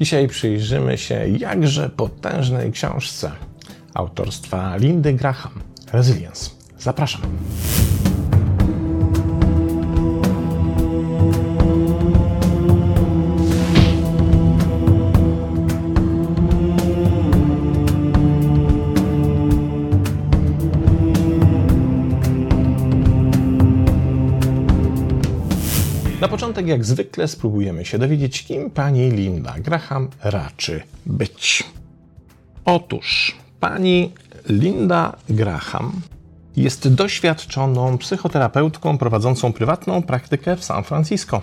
Dzisiaj przyjrzymy się jakże potężnej książce autorstwa Lindy Graham, Resilience. Zapraszam. Początek, jak zwykle, spróbujemy się dowiedzieć, kim pani Linda Graham raczy być. Otóż pani Linda Graham jest doświadczoną psychoterapeutką prowadzącą prywatną praktykę w San Francisco.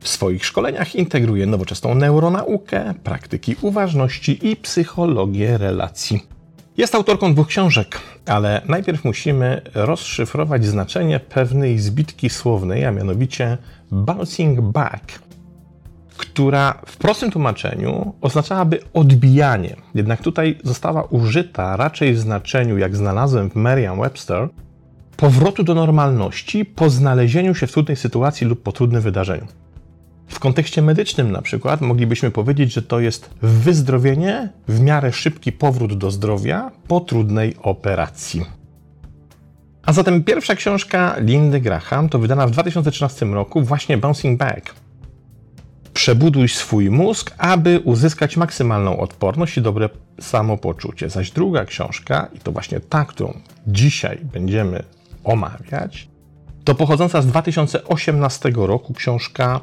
W swoich szkoleniach integruje nowoczesną neuronaukę, praktyki uważności i psychologię relacji. Jest autorką dwóch książek, ale najpierw musimy rozszyfrować znaczenie pewnej zbitki słownej, a mianowicie bouncing back, która w prostym tłumaczeniu oznaczałaby odbijanie. Jednak tutaj została użyta raczej w znaczeniu, jak znalazłem w Merriam-Webster, powrotu do normalności po znalezieniu się w trudnej sytuacji lub po trudnym wydarzeniu. W kontekście medycznym na przykład moglibyśmy powiedzieć, że to jest wyzdrowienie, w miarę szybki powrót do zdrowia po trudnej operacji. A zatem pierwsza książka Lindy Graham to wydana w 2013 roku właśnie Bouncing Back. Przebuduj swój mózg, aby uzyskać maksymalną odporność i dobre samopoczucie. Zaś druga książka, i to właśnie ta, którą dzisiaj będziemy omawiać, to pochodząca z 2018 roku książka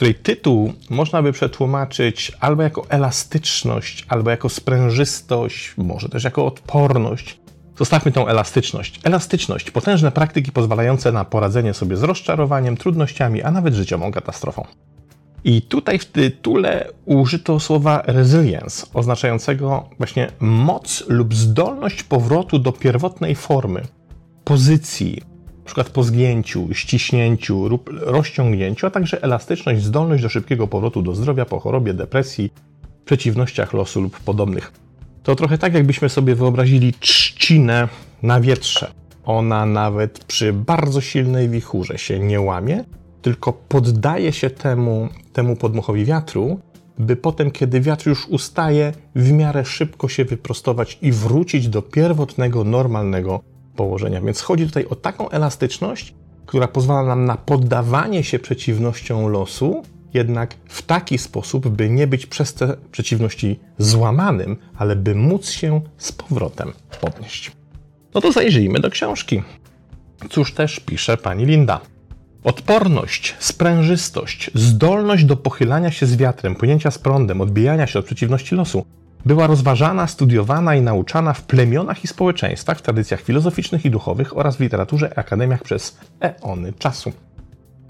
której tytuł można by przetłumaczyć albo jako elastyczność, albo jako sprężystość, może też jako odporność. Zostawmy tą elastyczność. Elastyczność, potężne praktyki pozwalające na poradzenie sobie z rozczarowaniem, trudnościami, a nawet życiową katastrofą. I tutaj w tytule użyto słowa resilience, oznaczającego właśnie moc lub zdolność powrotu do pierwotnej formy, pozycji, przykład po zgięciu, ściśnięciu lub rozciągnięciu, a także elastyczność, zdolność do szybkiego powrotu do zdrowia po chorobie, depresji, przeciwnościach losu lub podobnych. To trochę tak, jakbyśmy sobie wyobrazili trzcinę na wietrze. Ona nawet przy bardzo silnej wichurze się nie łamie, tylko poddaje się temu, temu podmuchowi wiatru, by potem, kiedy wiatr już ustaje, w miarę szybko się wyprostować i wrócić do pierwotnego, normalnego Więc chodzi tutaj o taką elastyczność, która pozwala nam na poddawanie się przeciwnościom losu, jednak w taki sposób, by nie być przez te przeciwności złamanym, ale by móc się z powrotem podnieść. No to zajrzyjmy do książki. Cóż też pisze pani Linda. Odporność, sprężystość, zdolność do pochylania się z wiatrem, płynięcia z prądem, odbijania się od przeciwności losu była rozważana, studiowana i nauczana w plemionach i społeczeństwach, w tradycjach filozoficznych i duchowych oraz w literaturze i akademiach przez eony czasu.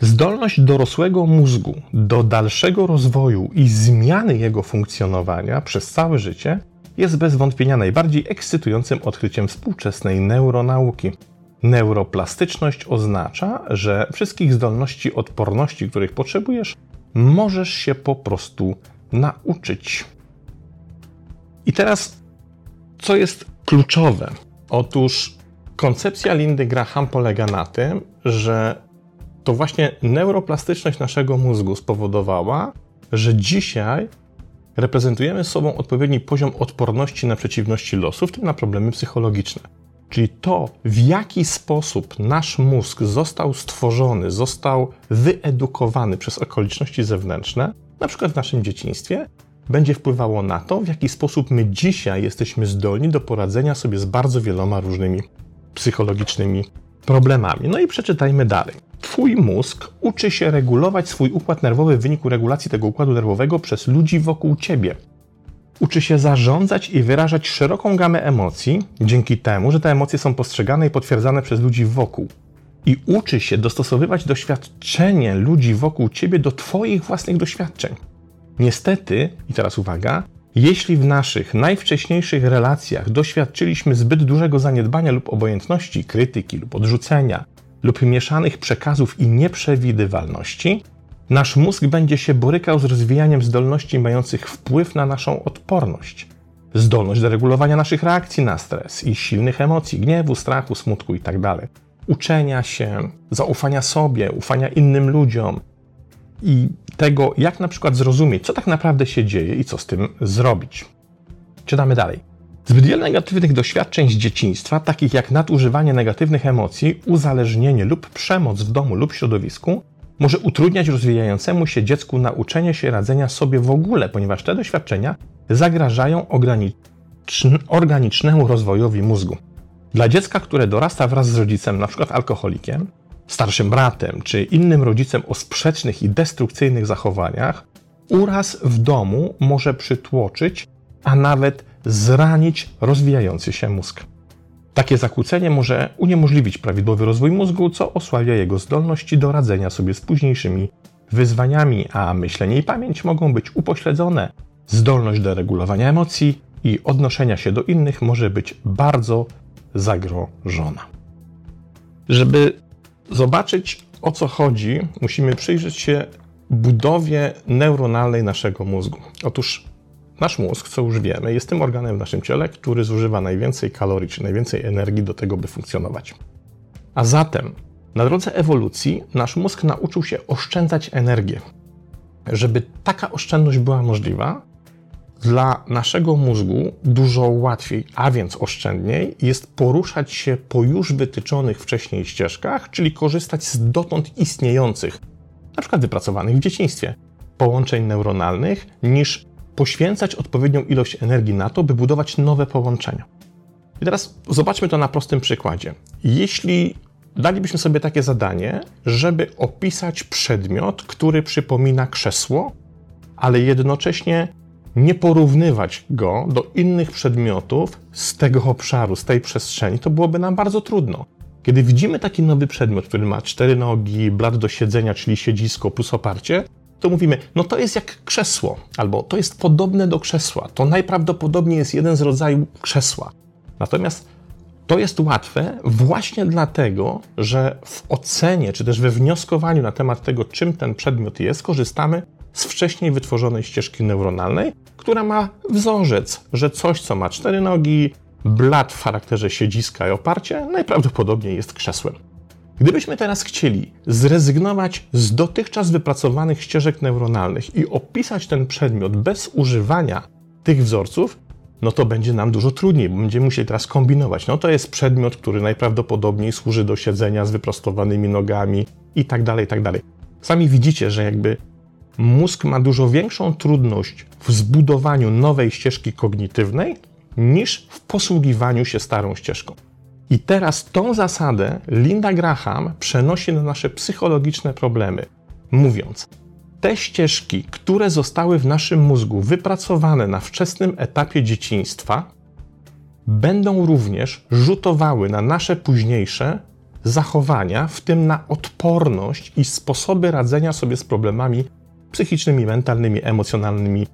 Zdolność dorosłego mózgu do dalszego rozwoju i zmiany jego funkcjonowania przez całe życie jest bez wątpienia najbardziej ekscytującym odkryciem współczesnej neuronauki. Neuroplastyczność oznacza, że wszystkich zdolności odporności, których potrzebujesz, możesz się po prostu nauczyć. I teraz, co jest kluczowe? Otóż koncepcja Lindy Graham polega na tym, że to właśnie neuroplastyczność naszego mózgu spowodowała, że dzisiaj reprezentujemy sobą odpowiedni poziom odporności na przeciwności losu, w tym na problemy psychologiczne. Czyli to, w jaki sposób nasz mózg został stworzony, został wyedukowany przez okoliczności zewnętrzne, na przykład w naszym dzieciństwie, będzie wpływało na to, w jaki sposób my dzisiaj jesteśmy zdolni do poradzenia sobie z bardzo wieloma różnymi psychologicznymi problemami. No i przeczytajmy dalej. Twój mózg uczy się regulować swój układ nerwowy w wyniku regulacji tego układu nerwowego przez ludzi wokół ciebie. Uczy się zarządzać i wyrażać szeroką gamę emocji, dzięki temu, że te emocje są postrzegane i potwierdzane przez ludzi wokół. I uczy się dostosowywać doświadczenie ludzi wokół ciebie do Twoich własnych doświadczeń. Niestety, i teraz uwaga, jeśli w naszych najwcześniejszych relacjach doświadczyliśmy zbyt dużego zaniedbania lub obojętności, krytyki lub odrzucenia, lub mieszanych przekazów i nieprzewidywalności, nasz mózg będzie się borykał z rozwijaniem zdolności mających wpływ na naszą odporność. Zdolność do regulowania naszych reakcji na stres i silnych emocji, gniewu, strachu, smutku itd. Tak Uczenia się, zaufania sobie, ufania innym ludziom, i tego, jak na przykład zrozumieć, co tak naprawdę się dzieje i co z tym zrobić. Czytamy dalej. Zbyt wiele negatywnych doświadczeń z dzieciństwa, takich jak nadużywanie negatywnych emocji, uzależnienie lub przemoc w domu lub środowisku, może utrudniać rozwijającemu się dziecku nauczenie się radzenia sobie w ogóle, ponieważ te doświadczenia zagrażają organicznemu rozwojowi mózgu. Dla dziecka, które dorasta wraz z rodzicem, np. alkoholikiem, starszym bratem czy innym rodzicem o sprzecznych i destrukcyjnych zachowaniach, uraz w domu może przytłoczyć, a nawet zranić rozwijający się mózg. Takie zakłócenie może uniemożliwić prawidłowy rozwój mózgu, co osłabia jego zdolności do radzenia sobie z późniejszymi wyzwaniami, a myślenie i pamięć mogą być upośledzone. Zdolność do regulowania emocji i odnoszenia się do innych może być bardzo zagrożona. Żeby zobaczyć o co chodzi, musimy przyjrzeć się budowie neuronalnej naszego mózgu. Otóż nasz mózg, co już wiemy, jest tym organem w naszym ciele, który zużywa najwięcej kalorii czy najwięcej energii do tego, by funkcjonować. A zatem na drodze ewolucji nasz mózg nauczył się oszczędzać energię. Żeby taka oszczędność była możliwa, dla naszego mózgu dużo łatwiej, a więc oszczędniej, jest poruszać się po już wytyczonych wcześniej ścieżkach, czyli korzystać z dotąd istniejących, na przykład wypracowanych w dzieciństwie, połączeń neuronalnych, niż poświęcać odpowiednią ilość energii na to, by budować nowe połączenia. I teraz zobaczmy to na prostym przykładzie. Jeśli dalibyśmy sobie takie zadanie, żeby opisać przedmiot, który przypomina krzesło, ale jednocześnie nie porównywać go do innych przedmiotów z tego obszaru, z tej przestrzeni, to byłoby nam bardzo trudno. Kiedy widzimy taki nowy przedmiot, który ma cztery nogi, blat do siedzenia, czyli siedzisko plus oparcie, to mówimy, no to jest jak krzesło, albo to jest podobne do krzesła. To najprawdopodobniej jest jeden z rodzajów krzesła. Natomiast to jest łatwe właśnie dlatego, że w ocenie, czy też we wnioskowaniu na temat tego, czym ten przedmiot jest, korzystamy z wcześniej wytworzonej ścieżki neuronalnej, która ma wzorzec, że coś, co ma cztery nogi, blat w charakterze siedziska i oparcie, najprawdopodobniej jest krzesłem. Gdybyśmy teraz chcieli zrezygnować z dotychczas wypracowanych ścieżek neuronalnych i opisać ten przedmiot bez używania tych wzorców, no to będzie nam dużo trudniej, bo będziemy musieli teraz kombinować. No to jest przedmiot, który najprawdopodobniej służy do siedzenia z wyprostowanymi nogami i tak dalej, i tak dalej. Sami widzicie, że jakby mózg ma dużo większą trudność w zbudowaniu nowej ścieżki kognitywnej niż w posługiwaniu się starą ścieżką. I teraz tą zasadę Linda Graham przenosi na nasze psychologiczne problemy, mówiąc: Te ścieżki, które zostały w naszym mózgu wypracowane na wczesnym etapie dzieciństwa, będą również rzutowały na nasze późniejsze zachowania, w tym na odporność i sposoby radzenia sobie z problemami psychicznymi, mentalnymi, emocjonalnymi,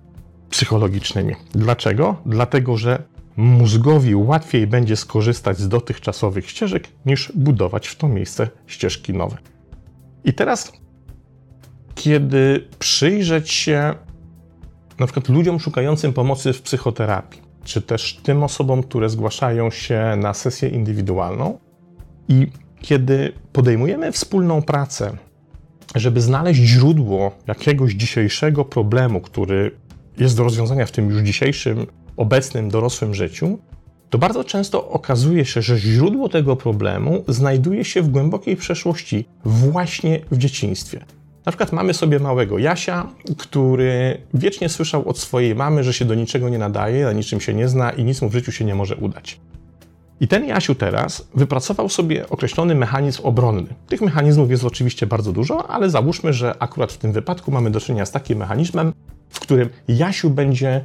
psychologicznymi. Dlaczego? Dlatego, że mózgowi łatwiej będzie skorzystać z dotychczasowych ścieżek, niż budować w to miejsce ścieżki nowe. I teraz, kiedy przyjrzeć się na przykład ludziom szukającym pomocy w psychoterapii, czy też tym osobom, które zgłaszają się na sesję indywidualną, i kiedy podejmujemy wspólną pracę żeby znaleźć źródło jakiegoś dzisiejszego problemu, który jest do rozwiązania w tym już dzisiejszym, obecnym, dorosłym życiu, to bardzo często okazuje się, że źródło tego problemu znajduje się w głębokiej przeszłości, właśnie w dzieciństwie. Na przykład mamy sobie małego Jasia, który wiecznie słyszał od swojej mamy, że się do niczego nie nadaje, na niczym się nie zna i nic mu w życiu się nie może udać. I ten Jasiu teraz wypracował sobie określony mechanizm obronny. Tych mechanizmów jest oczywiście bardzo dużo, ale załóżmy, że akurat w tym wypadku mamy do czynienia z takim mechanizmem, w którym Jasiu będzie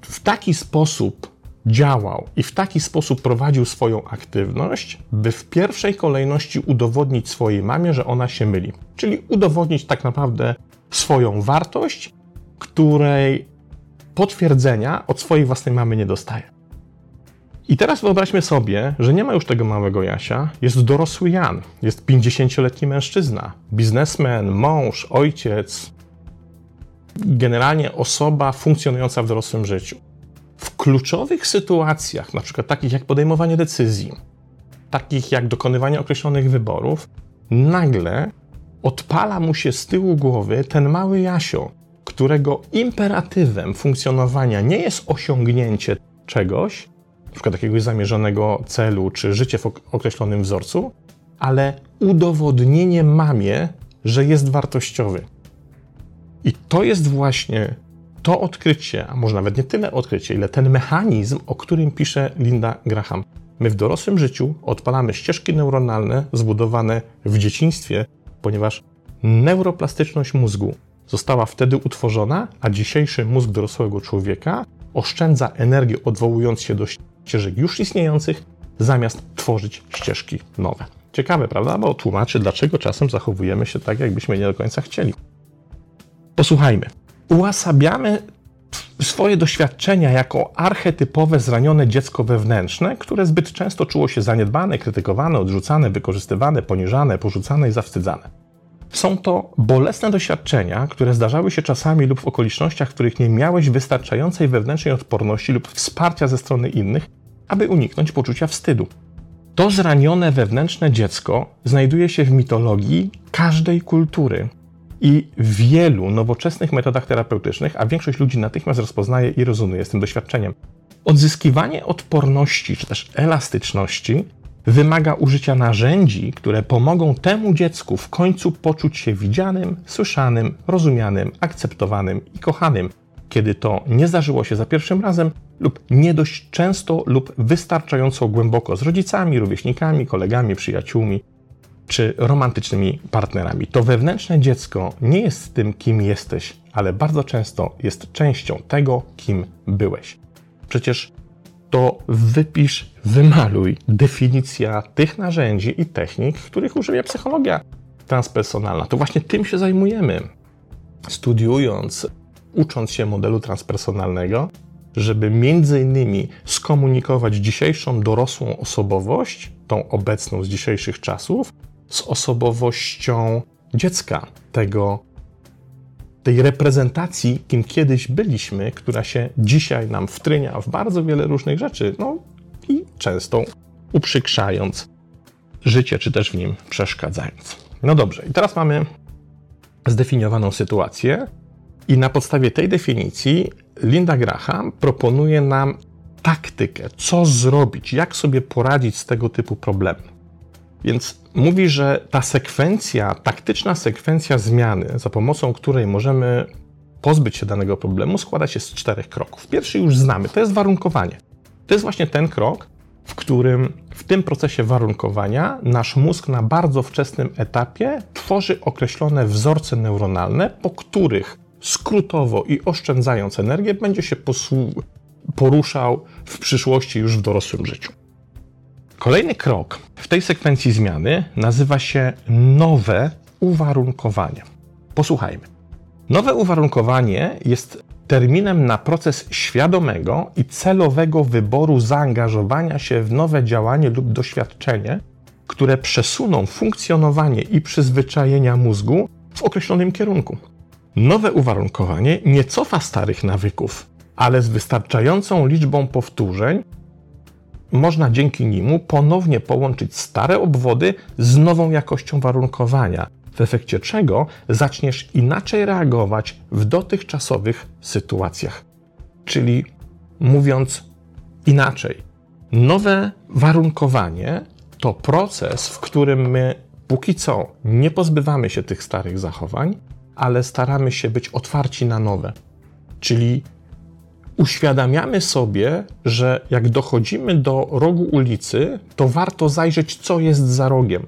w taki sposób działał i w taki sposób prowadził swoją aktywność, by w pierwszej kolejności udowodnić swojej mamie, że ona się myli. Czyli udowodnić tak naprawdę swoją wartość, której potwierdzenia od swojej własnej mamy nie dostaje. I teraz wyobraźmy sobie, że nie ma już tego małego Jasia, jest dorosły Jan, jest 50-letni mężczyzna, biznesmen, mąż, ojciec, generalnie osoba funkcjonująca w dorosłym życiu. W kluczowych sytuacjach, na przykład takich jak podejmowanie decyzji, takich jak dokonywanie określonych wyborów, nagle odpala mu się z tyłu głowy ten mały Jasio, którego imperatywem funkcjonowania nie jest osiągnięcie czegoś, np. jakiegoś zamierzonego celu czy życie w określonym wzorcu, ale udowodnienie mamie, że jest wartościowy. I to jest właśnie to odkrycie, a może nawet nie tyle odkrycie, ile ten mechanizm, o którym pisze Linda Graham. My w dorosłym życiu odpalamy ścieżki neuronalne zbudowane w dzieciństwie, ponieważ neuroplastyczność mózgu została wtedy utworzona, a dzisiejszy mózg dorosłego człowieka oszczędza energię odwołując się do ścieżek już istniejących, zamiast tworzyć ścieżki nowe. Ciekawe, prawda? Bo tłumaczy, dlaczego czasem zachowujemy się tak, jakbyśmy nie do końca chcieli. Posłuchajmy. Ułasabiamy swoje doświadczenia jako archetypowe, zranione dziecko wewnętrzne, które zbyt często czuło się zaniedbane, krytykowane, odrzucane, wykorzystywane, poniżane, porzucane i zawstydzane. Są to bolesne doświadczenia, które zdarzały się czasami lub w okolicznościach, w których nie miałeś wystarczającej wewnętrznej odporności lub wsparcia ze strony innych, aby uniknąć poczucia wstydu. To zranione wewnętrzne dziecko znajduje się w mitologii każdej kultury i w wielu nowoczesnych metodach terapeutycznych, a większość ludzi natychmiast rozpoznaje i rezonuje z tym doświadczeniem. Odzyskiwanie odporności czy też elastyczności wymaga użycia narzędzi, które pomogą temu dziecku w końcu poczuć się widzianym, słyszanym, rozumianym, akceptowanym i kochanym, kiedy to nie zdarzyło się za pierwszym razem, lub nie dość często lub wystarczająco głęboko z rodzicami, rówieśnikami, kolegami, przyjaciółmi czy romantycznymi partnerami. To wewnętrzne dziecko nie jest tym, kim jesteś, ale bardzo często jest częścią tego, kim byłeś. Przecież to wypisz, wymaluj definicja tych narzędzi i technik, których używa psychologia transpersonalna. To właśnie tym się zajmujemy. Studiując, ucząc się modelu transpersonalnego, żeby między innymi skomunikować dzisiejszą dorosłą osobowość, tą obecną z dzisiejszych czasów, z osobowością dziecka, tego, tej reprezentacji, kim kiedyś byliśmy, która się dzisiaj nam wtrynia w bardzo wiele różnych rzeczy, no i często uprzykrzając życie, czy też w nim przeszkadzając. No dobrze, i teraz mamy zdefiniowaną sytuację, i na podstawie tej definicji Linda Graham proponuje nam taktykę, co zrobić, jak sobie poradzić z tego typu problemem. Więc mówi, że ta sekwencja, taktyczna sekwencja zmiany, za pomocą której możemy pozbyć się danego problemu, składa się z czterech kroków. Pierwszy już znamy, to jest warunkowanie. To jest właśnie ten krok, w którym w tym procesie warunkowania nasz mózg na bardzo wczesnym etapie tworzy określone wzorce neuronalne, po których skrótowo i oszczędzając energię, będzie się poruszał w przyszłości już w dorosłym życiu. Kolejny krok w tej sekwencji zmiany nazywa się nowe uwarunkowanie. Posłuchajmy. Nowe uwarunkowanie jest terminem na proces świadomego i celowego wyboru zaangażowania się w nowe działanie lub doświadczenie, które przesuną funkcjonowanie i przyzwyczajenia mózgu w określonym kierunku. Nowe uwarunkowanie nie cofa starych nawyków, ale z wystarczającą liczbą powtórzeń można dzięki nimu ponownie połączyć stare obwody z nową jakością warunkowania, w efekcie czego zaczniesz inaczej reagować w dotychczasowych sytuacjach. Czyli mówiąc inaczej, nowe warunkowanie to proces, w którym my póki co nie pozbywamy się tych starych zachowań, ale staramy się być otwarci na nowe. Czyli uświadamiamy sobie, że jak dochodzimy do rogu ulicy, to warto zajrzeć, co jest za rogiem.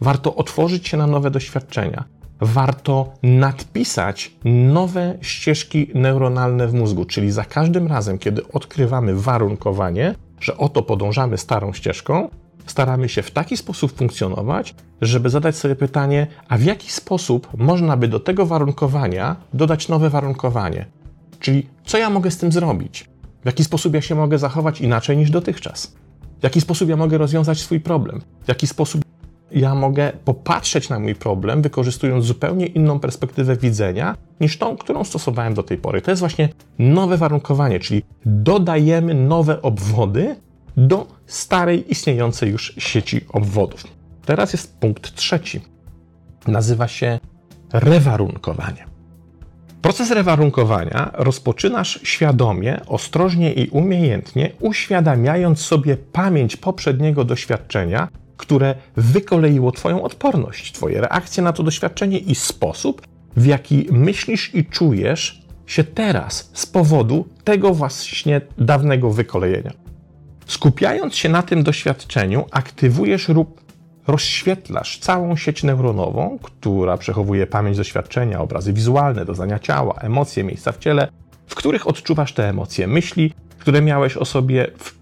Warto otworzyć się na nowe doświadczenia. Warto nadpisać nowe ścieżki neuronalne w mózgu, czyli za każdym razem, kiedy odkrywamy warunkowanie, że oto podążamy starą ścieżką, staramy się w taki sposób funkcjonować, żeby zadać sobie pytanie, a w jaki sposób można by do tego warunkowania dodać nowe warunkowanie? Czyli co ja mogę z tym zrobić? W jaki sposób ja się mogę zachować inaczej niż dotychczas? W jaki sposób ja mogę rozwiązać swój problem? W jaki sposób ja mogę popatrzeć na mój problem, wykorzystując zupełnie inną perspektywę widzenia niż tą, którą stosowałem do tej pory. To jest właśnie nowe warunkowanie, czyli dodajemy nowe obwody do starej, istniejącej już sieci obwodów. Teraz jest punkt trzeci. nazywa się rewarunkowanie. Proces rewarunkowania rozpoczynasz świadomie, ostrożnie i umiejętnie, uświadamiając sobie pamięć poprzedniego doświadczenia, które wykoleiło Twoją odporność, Twoje reakcje na to doświadczenie i sposób, w jaki myślisz i czujesz się teraz z powodu tego właśnie dawnego wykolejenia. Skupiając się na tym doświadczeniu, aktywujesz lub rozświetlasz całą sieć neuronową, która przechowuje pamięć doświadczenia, obrazy wizualne, doznania ciała, emocje, miejsca w ciele, w których odczuwasz te emocje, myśli, które miałeś o sobie w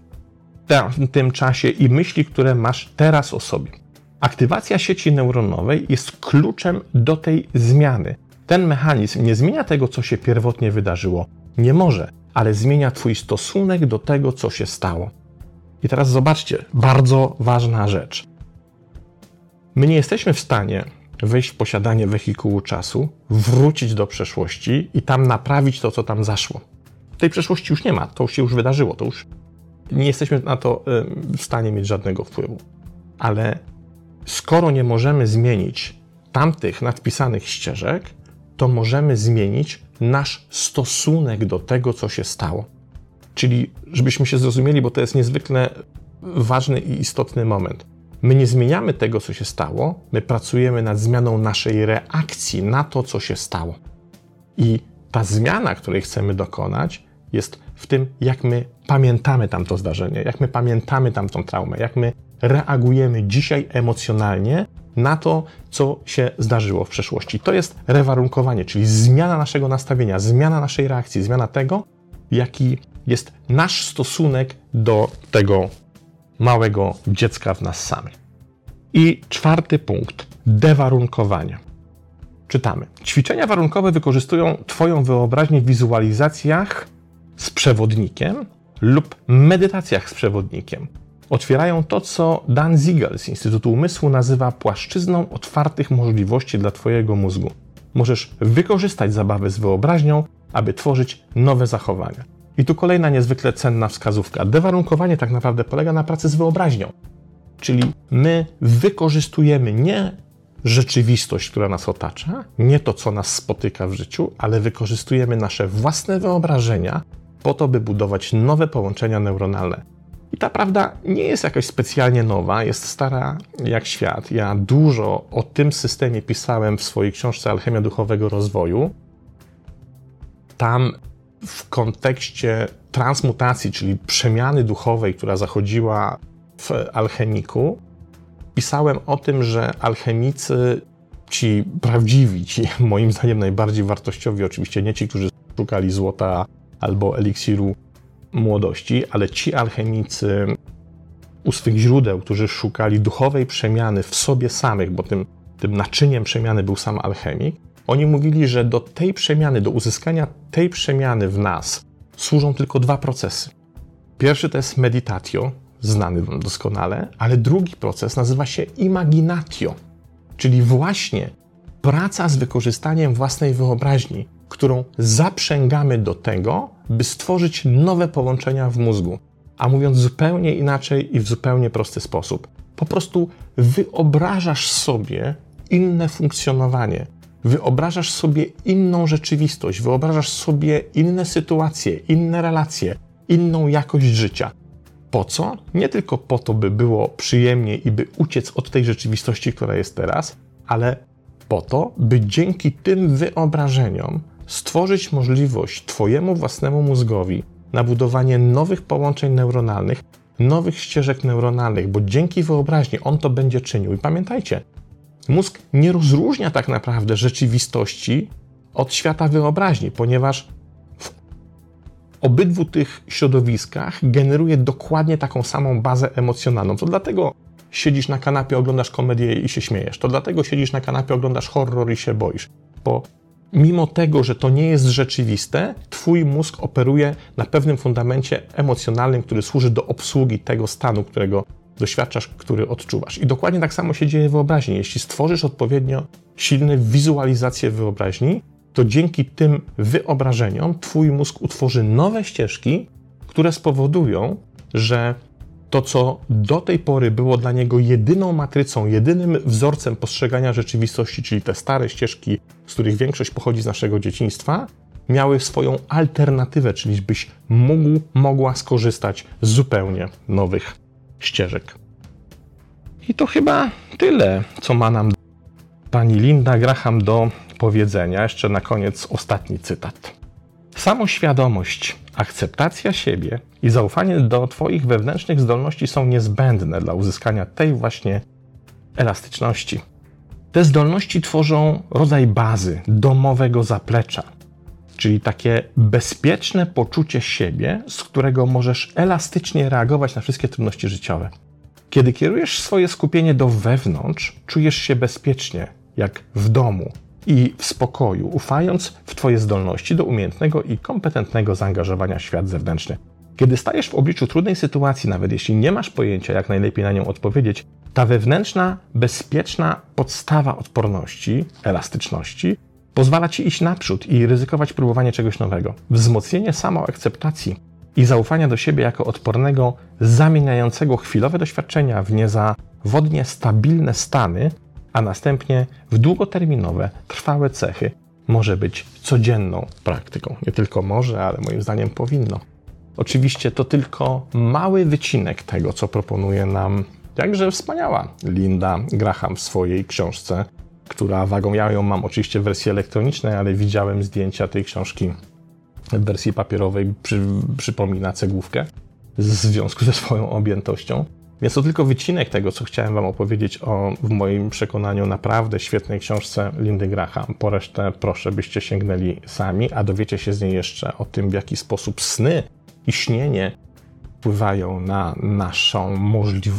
tym czasie i myśli, które masz teraz o sobie. Aktywacja sieci neuronowej jest kluczem do tej zmiany. Ten mechanizm nie zmienia tego, co się pierwotnie wydarzyło. Nie może, ale zmienia Twój stosunek do tego, co się stało. I teraz zobaczcie, bardzo ważna rzecz. My nie jesteśmy w stanie wejść w posiadanie wehikułu czasu, wrócić do przeszłości i tam naprawić to, co tam zaszło. Tej przeszłości już nie ma, to się już wydarzyło, to już nie jesteśmy na to w stanie mieć żadnego wpływu. Ale skoro nie możemy zmienić tamtych nadpisanych ścieżek, to możemy zmienić nasz stosunek do tego, co się stało. Czyli, żebyśmy się zrozumieli, bo to jest niezwykle ważny i istotny moment. My nie zmieniamy tego, co się stało, my pracujemy nad zmianą naszej reakcji na to, co się stało. I ta zmiana, której chcemy dokonać, jest w tym, jak my pamiętamy tamto zdarzenie, jak my pamiętamy tamtą traumę, jak my reagujemy dzisiaj emocjonalnie na to, co się zdarzyło w przeszłości. To jest rewarunkowanie, czyli zmiana naszego nastawienia, zmiana naszej reakcji, zmiana tego, jaki jest nasz stosunek do tego małego dziecka w nas samych. I czwarty punkt dewarunkowanie. Czytamy. Ćwiczenia warunkowe wykorzystują Twoją wyobraźnię w wizualizacjach z przewodnikiem lub medytacjach z przewodnikiem. Otwierają to, co Dan Siegel z Instytutu Umysłu nazywa płaszczyzną otwartych możliwości dla Twojego mózgu. Możesz wykorzystać zabawę z wyobraźnią, aby tworzyć nowe zachowania. I tu kolejna niezwykle cenna wskazówka. Dewarunkowanie tak naprawdę polega na pracy z wyobraźnią. Czyli my wykorzystujemy nie rzeczywistość, która nas otacza, nie to, co nas spotyka w życiu, ale wykorzystujemy nasze własne wyobrażenia po to, by budować nowe połączenia neuronalne. I ta prawda nie jest jakaś specjalnie nowa, jest stara jak świat. Ja dużo o tym systemie pisałem w swojej książce Alchemia Duchowego Rozwoju. Tam w kontekście transmutacji, czyli przemiany duchowej, która zachodziła w alchemiku, pisałem o tym, że alchemicy, ci prawdziwi, ci moim zdaniem najbardziej wartościowi, oczywiście nie ci, którzy szukali złota albo eliksiru młodości, ale ci alchemicy u swych źródeł, którzy szukali duchowej przemiany w sobie samych, bo tym, tym naczyniem przemiany był sam alchemik, oni mówili, że do tej przemiany, do uzyskania tej przemiany w nas służą tylko dwa procesy. Pierwszy to jest meditatio, znany wam doskonale, ale drugi proces nazywa się imaginatio, czyli właśnie praca z wykorzystaniem własnej wyobraźni, którą zaprzęgamy do tego, by stworzyć nowe połączenia w mózgu. A mówiąc zupełnie inaczej i w zupełnie prosty sposób, po prostu wyobrażasz sobie inne funkcjonowanie, wyobrażasz sobie inną rzeczywistość, wyobrażasz sobie inne sytuacje, inne relacje, inną jakość życia. Po co? Nie tylko po to, by było przyjemnie i by uciec od tej rzeczywistości, która jest teraz, ale po to, by dzięki tym wyobrażeniom stworzyć możliwość Twojemu własnemu mózgowi na budowanie nowych połączeń neuronalnych, nowych ścieżek neuronalnych, bo dzięki wyobraźni on to będzie czynił. I pamiętajcie, mózg nie rozróżnia tak naprawdę rzeczywistości od świata wyobraźni, ponieważ w obydwu tych środowiskach generuje dokładnie taką samą bazę emocjonalną. To dlatego siedzisz na kanapie, oglądasz komedię i się śmiejesz. To dlatego siedzisz na kanapie, oglądasz horror i się boisz. Bo mimo tego, że to nie jest rzeczywiste, Twój mózg operuje na pewnym fundamencie emocjonalnym, który służy do obsługi tego stanu, którego doświadczasz, który odczuwasz. I dokładnie tak samo się dzieje w wyobraźni. Jeśli stworzysz odpowiednio silne wizualizacje wyobraźni, to dzięki tym wyobrażeniom Twój mózg utworzy nowe ścieżki, które spowodują, że to, co do tej pory było dla niego jedyną matrycą, jedynym wzorcem postrzegania rzeczywistości, czyli te stare ścieżki, z których większość pochodzi z naszego dzieciństwa, miały swoją alternatywę, czyli byś mógł, mogła skorzystać z zupełnie nowych ścieżek. I to chyba tyle, co ma nam pani Linda Graham do powiedzenia. Jeszcze na koniec ostatni cytat. Samoświadomość, akceptacja siebie i zaufanie do Twoich wewnętrznych zdolności są niezbędne dla uzyskania tej właśnie elastyczności. Te zdolności tworzą rodzaj bazy, domowego zaplecza, czyli takie bezpieczne poczucie siebie, z którego możesz elastycznie reagować na wszystkie trudności życiowe. Kiedy kierujesz swoje skupienie do wewnątrz, czujesz się bezpiecznie, jak w domu i w spokoju, ufając w Twoje zdolności do umiejętnego i kompetentnego zaangażowania w świat zewnętrzny. Kiedy stajesz w obliczu trudnej sytuacji, nawet jeśli nie masz pojęcia, jak najlepiej na nią odpowiedzieć, ta wewnętrzna, bezpieczna podstawa odporności, elastyczności pozwala ci iść naprzód i ryzykować próbowanie czegoś nowego. Wzmocnienie samoakceptacji i zaufania do siebie jako odpornego, zamieniającego chwilowe doświadczenia w niezawodnie stabilne stany, a następnie w długoterminowe, trwałe cechy, może być codzienną praktyką. Nie tylko może, ale moim zdaniem powinno. Oczywiście to tylko mały wycinek tego, co proponuje nam jakże wspaniała Linda Graham w swojej książce, która wagą ja ją mam oczywiście w wersji elektronicznej, ale widziałem zdjęcia tej książki w wersji papierowej, przy, przypomina cegłówkę w związku ze swoją objętością. Więc to tylko wycinek tego, co chciałem Wam opowiedzieć o, w moim przekonaniu, naprawdę świetnej książce Lindy Graham. Po resztę proszę, byście sięgnęli sami, a dowiecie się z niej jeszcze o tym, w jaki sposób sny i śnienie wpływają na naszą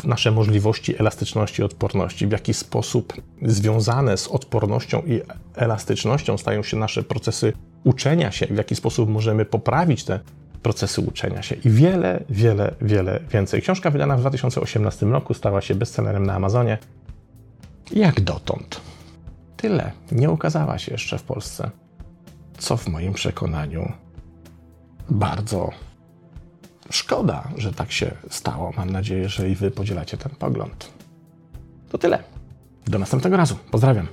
nasze możliwości elastyczności i odporności, w jaki sposób związane z odpornością i elastycznością stają się nasze procesy uczenia się, w jaki sposób możemy poprawić te procesy uczenia się i wiele, wiele, wiele więcej. Książka wydana w 2018 roku stała się bestsellerem na Amazonie. Jak dotąd. Tyle. Nie ukazała się jeszcze w Polsce. Co w moim przekonaniu bardzo szkoda, że tak się stało. Mam nadzieję, że i Wy podzielacie ten pogląd. To tyle. Do następnego razu. Pozdrawiam.